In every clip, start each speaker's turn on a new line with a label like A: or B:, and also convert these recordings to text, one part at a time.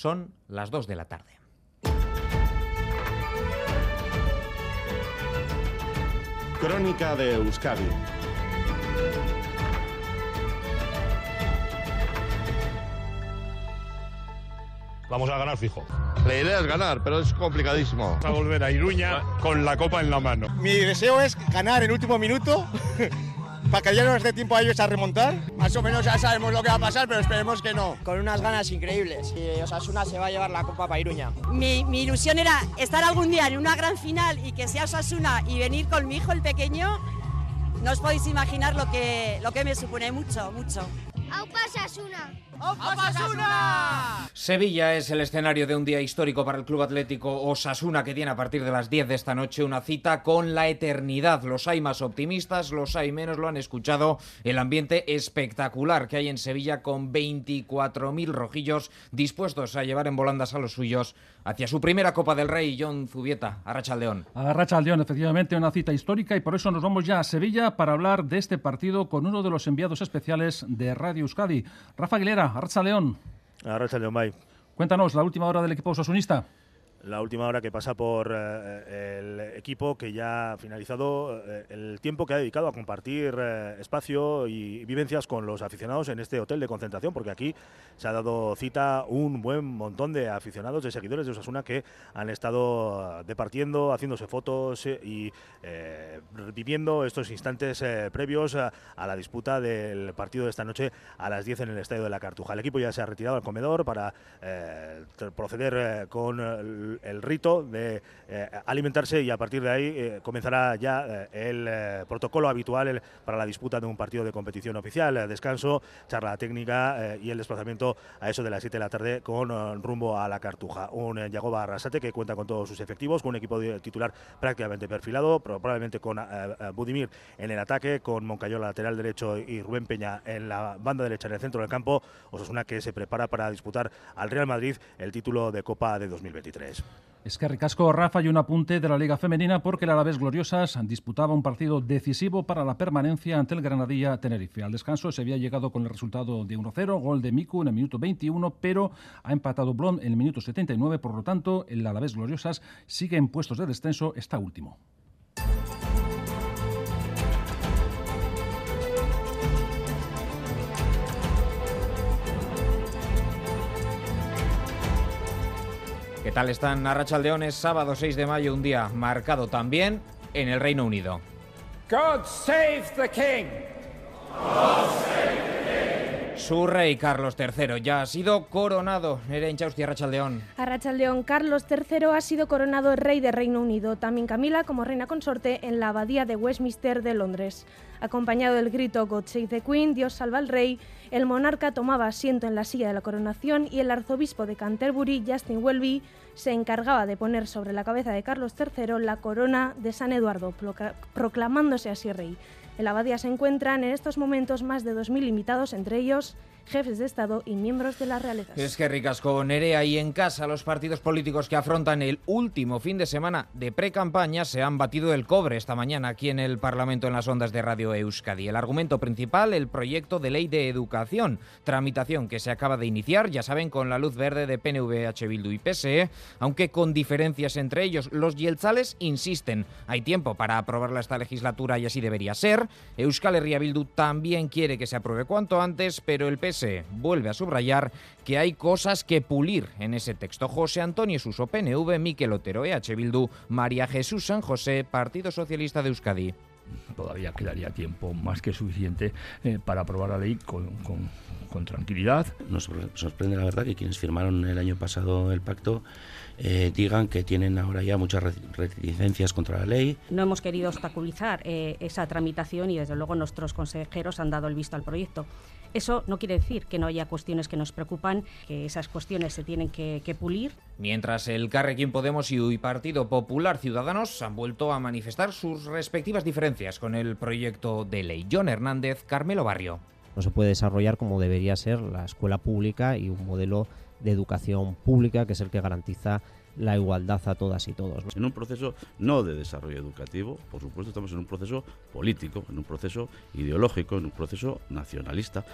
A: Son las 2 de la tarde.
B: Crónica de Euskadi
C: Vamos a ganar fijo.
D: La idea es ganar, pero es complicadísimo.
C: Vamos a volver a Iruña con la copa en la mano.
E: Mi deseo es ganar en último minuto para que ya no nos dé tiempo a ellos a remontar. Más o menos ya sabemos lo que va a pasar, pero esperemos que no.
F: Con unas ganas increíbles y Osasuna se va a llevar la copa para Iruña.
G: Mi, mi ilusión era estar algún día en una gran final y que sea Osasuna y venir con mi hijo el pequeño. No os podéis imaginar lo que, lo que me supone mucho, mucho.
H: ¡Aupa Osasuna!
A: Sevilla es el escenario de un día histórico para el Club Atlético Osasuna que tiene a partir de las 10 de esta noche una cita con la eternidad. Los hay más optimistas, los hay menos, lo han escuchado. El ambiente espectacular que hay en Sevilla con 24.000 rojillos dispuestos a llevar en volandas a los suyos hacia su primera Copa del Rey, John Zubieta, Arrachaldeón.
I: Arrachaldeón, efectivamente, una cita histórica y por eso nos vamos ya a Sevilla para hablar de este partido con uno de los enviados especiales de Radio Euskadi, Rafa Aguilera. Arracha León.
J: Arracha León, bye.
I: Cuéntanos la última hora del equipo osasunista
J: la última hora que pasa por eh, el equipo que ya ha finalizado eh, el tiempo que ha dedicado a compartir eh, espacio y vivencias con los aficionados en este hotel de concentración, porque aquí se ha dado cita un buen montón de aficionados, de seguidores de Osasuna que han estado departiendo, haciéndose fotos y viviendo estos instantes previos a, la disputa del partido de esta noche a las 10 en el Estadio de la Cartuja. El equipo ya se ha retirado al comedor para proceder con el, rito de eh, alimentarse y a partir de ahí eh, comenzará ya eh, el protocolo habitual para la disputa de un partido de competición oficial. Descanso, charla técnica y el desplazamiento a eso de las 7 de la tarde con rumbo a la Cartuja. Un Yagoba Arrasate que cuenta con todos sus efectivos, con un equipo titular prácticamente perfilado, probablemente con Budimir en el ataque, con Moncayola lateral derecho y Rubén Peña en la banda derecha en el centro del campo. Osasuna que se prepara para disputar al Real Madrid el título de Copa de 2023.
I: Es que Rafa y un apunte de la Liga Femenina porque la Alavés Gloriosas disputaba un partido decisivo para la permanencia ante el Granadilla Tenerife. Al descanso se había llegado con el resultado de 1-0, gol de Miku en el minuto 21, pero ha empatado Blon en el minuto 79, por lo tanto el Alavés Gloriosas sigue en puestos de descenso, está último.
A: Tal están Arrachaldeones? Sábado 6 de mayo, un día marcado también en el Reino Unido.
K: God save the King.
A: Su rey Carlos III ya ha sido coronado. Eren Chausti, Arrachaldeón.
L: Arrachaldeón, Carlos III ha sido coronado rey de Reino Unido. También Camila como reina consorte en la abadía de Westminster de Londres. Acompañado del grito God Save the Queen, Dios salva al rey, el monarca tomaba asiento en la silla de la coronación y el arzobispo de Canterbury, Justin Welby, se encargaba de poner sobre la cabeza de Carlos III la corona de San Eduardo, proclamándose así rey. En la abadía se encuentran en estos momentos más de 2.000 invitados, entre ellos jefes de Estado y miembros de la realeza.
A: Es que ricas con Nerea y en casa los partidos políticos que afrontan el último fin de semana de pre-campaña se han batido el cobre esta mañana aquí en el Parlamento en las ondas de Radio Euskadi. El argumento principal, el proyecto de ley de educación, tramitación que se acaba de iniciar, ya saben, con la luz verde de PNV, H. Bildu y PSE, aunque con diferencias entre ellos. Los yelzales insisten, hay tiempo para aprobarla esta legislatura y así debería ser. Euskal Herria Bildu también quiere que se apruebe cuanto antes, pero el PSE vuelve a subrayar que hay cosas que pulir en ese texto. José Antonio Suso, PNV, Miquel Otero, EH Bildu, María Jesús San José, Partido Socialista de Euskadi
M: todavía quedaría tiempo más que suficiente eh, para aprobar la ley con, con, tranquilidad.
N: Nos sorprende la verdad que quienes firmaron el año pasado el pacto eh, digan que tienen ahora ya muchas reticencias contra la ley.
O: No hemos querido obstaculizar eh, esa tramitación y desde luego nuestros consejeros han dado el visto al proyecto. Eso no quiere decir que no haya cuestiones que nos preocupan, que esas cuestiones se tienen que, pulir.
A: Mientras el Carrequín Podemos y Partido Popular Ciudadanos han vuelto a manifestar sus respectivas diferencias con el proyecto de ley. John Hernández, Carmelo Barrio.
P: No se puede desarrollar como debería ser la escuela pública y un modelo de educación pública que es el que garantiza la igualdad a todas y todos.
Q: En un proceso no de desarrollo educativo, por supuesto estamos en un proceso político, en un proceso ideológico, en un proceso nacionalista.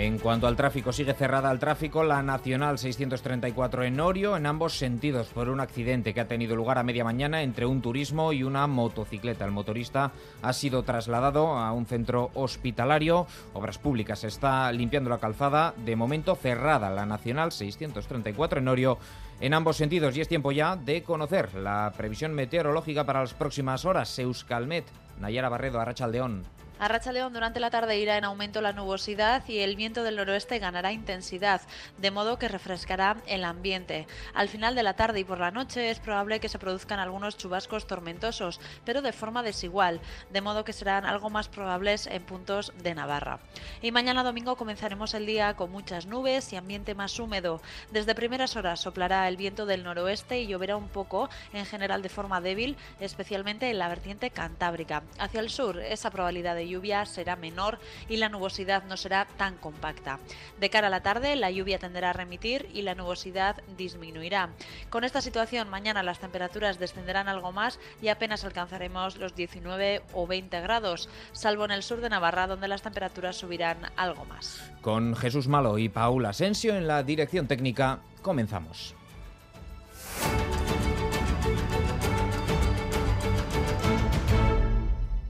A: En cuanto al tráfico, sigue cerrada al tráfico la Nacional 634 en Orio, en ambos sentidos, por un accidente que ha tenido lugar a media mañana entre un turismo y una motocicleta. El motorista ha sido trasladado a un centro hospitalario. Obras Públicas está limpiando la calzada. De momento cerrada la Nacional 634 en Orio en ambos sentidos. Y es tiempo ya de conocer la previsión meteorológica para las próximas horas. Euskalmet, Nayara Barredo, Arrachaldeón.
R: A Racha durante la tarde irá en aumento la nubosidad y el viento del noroeste ganará intensidad, de modo que refrescará el ambiente. Al final de la tarde y por la noche es probable que se produzcan algunos chubascos tormentosos, pero de forma desigual, de modo que serán algo más probables en puntos de Navarra. Y mañana domingo comenzaremos el día con muchas nubes y ambiente más húmedo. Desde primeras horas soplará el viento del noroeste y lloverá un poco, en general de forma débil, especialmente en la vertiente cantábrica. Hacia el sur, esa probabilidad de lluvia será menor y la nubosidad no será tan compacta. De cara a la tarde, la lluvia tenderá a remitir y la nubosidad disminuirá. Con esta situación, mañana las temperaturas descenderán algo más y apenas alcanzaremos los 19 o 20 grados, salvo en el sur de Navarra, donde las temperaturas subirán algo más.
A: Con Jesús Malo y Paula Asensio en la dirección técnica, comenzamos.